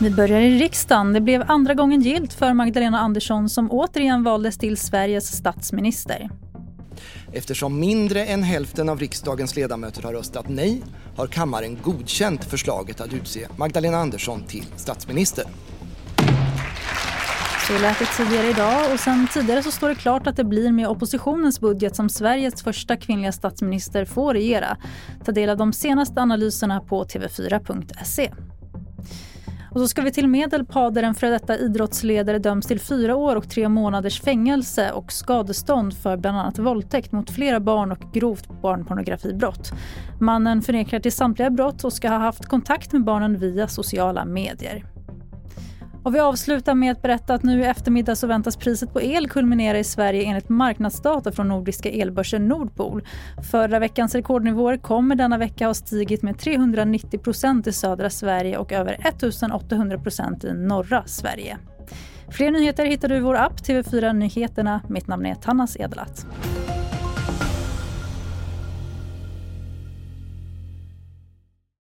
Vi börjar i riksdagen. Det blev andra gången gilt för Magdalena Andersson som återigen valdes till Sveriges statsminister. Eftersom mindre än hälften av riksdagens ledamöter har röstat nej har kammaren godkänt förslaget att utse Magdalena Andersson till statsminister. Så lät det tidigare idag och sen tidigare så står det klart att det blir med oppositionens budget som Sveriges första kvinnliga statsminister får regera. Ta del av de senaste analyserna på tv4.se. Och så ska vi till Medelpad där en före detta idrottsledare döms till fyra år och tre månaders fängelse och skadestånd för bland annat våldtäkt mot flera barn och grovt barnpornografibrott. Mannen förnekar till samtliga brott och ska ha haft kontakt med barnen via sociala medier. Och vi avslutar med att berätta att nu i eftermiddag så väntas priset på el kulminera i Sverige enligt marknadsdata från nordiska elbörsen Nordpol. Förra veckans rekordnivåer kommer denna vecka ha stigit med 390% i södra Sverige och över 1800% i norra Sverige. Fler nyheter hittar du i vår app TV4 Nyheterna. Mitt namn är Tannas Edelat.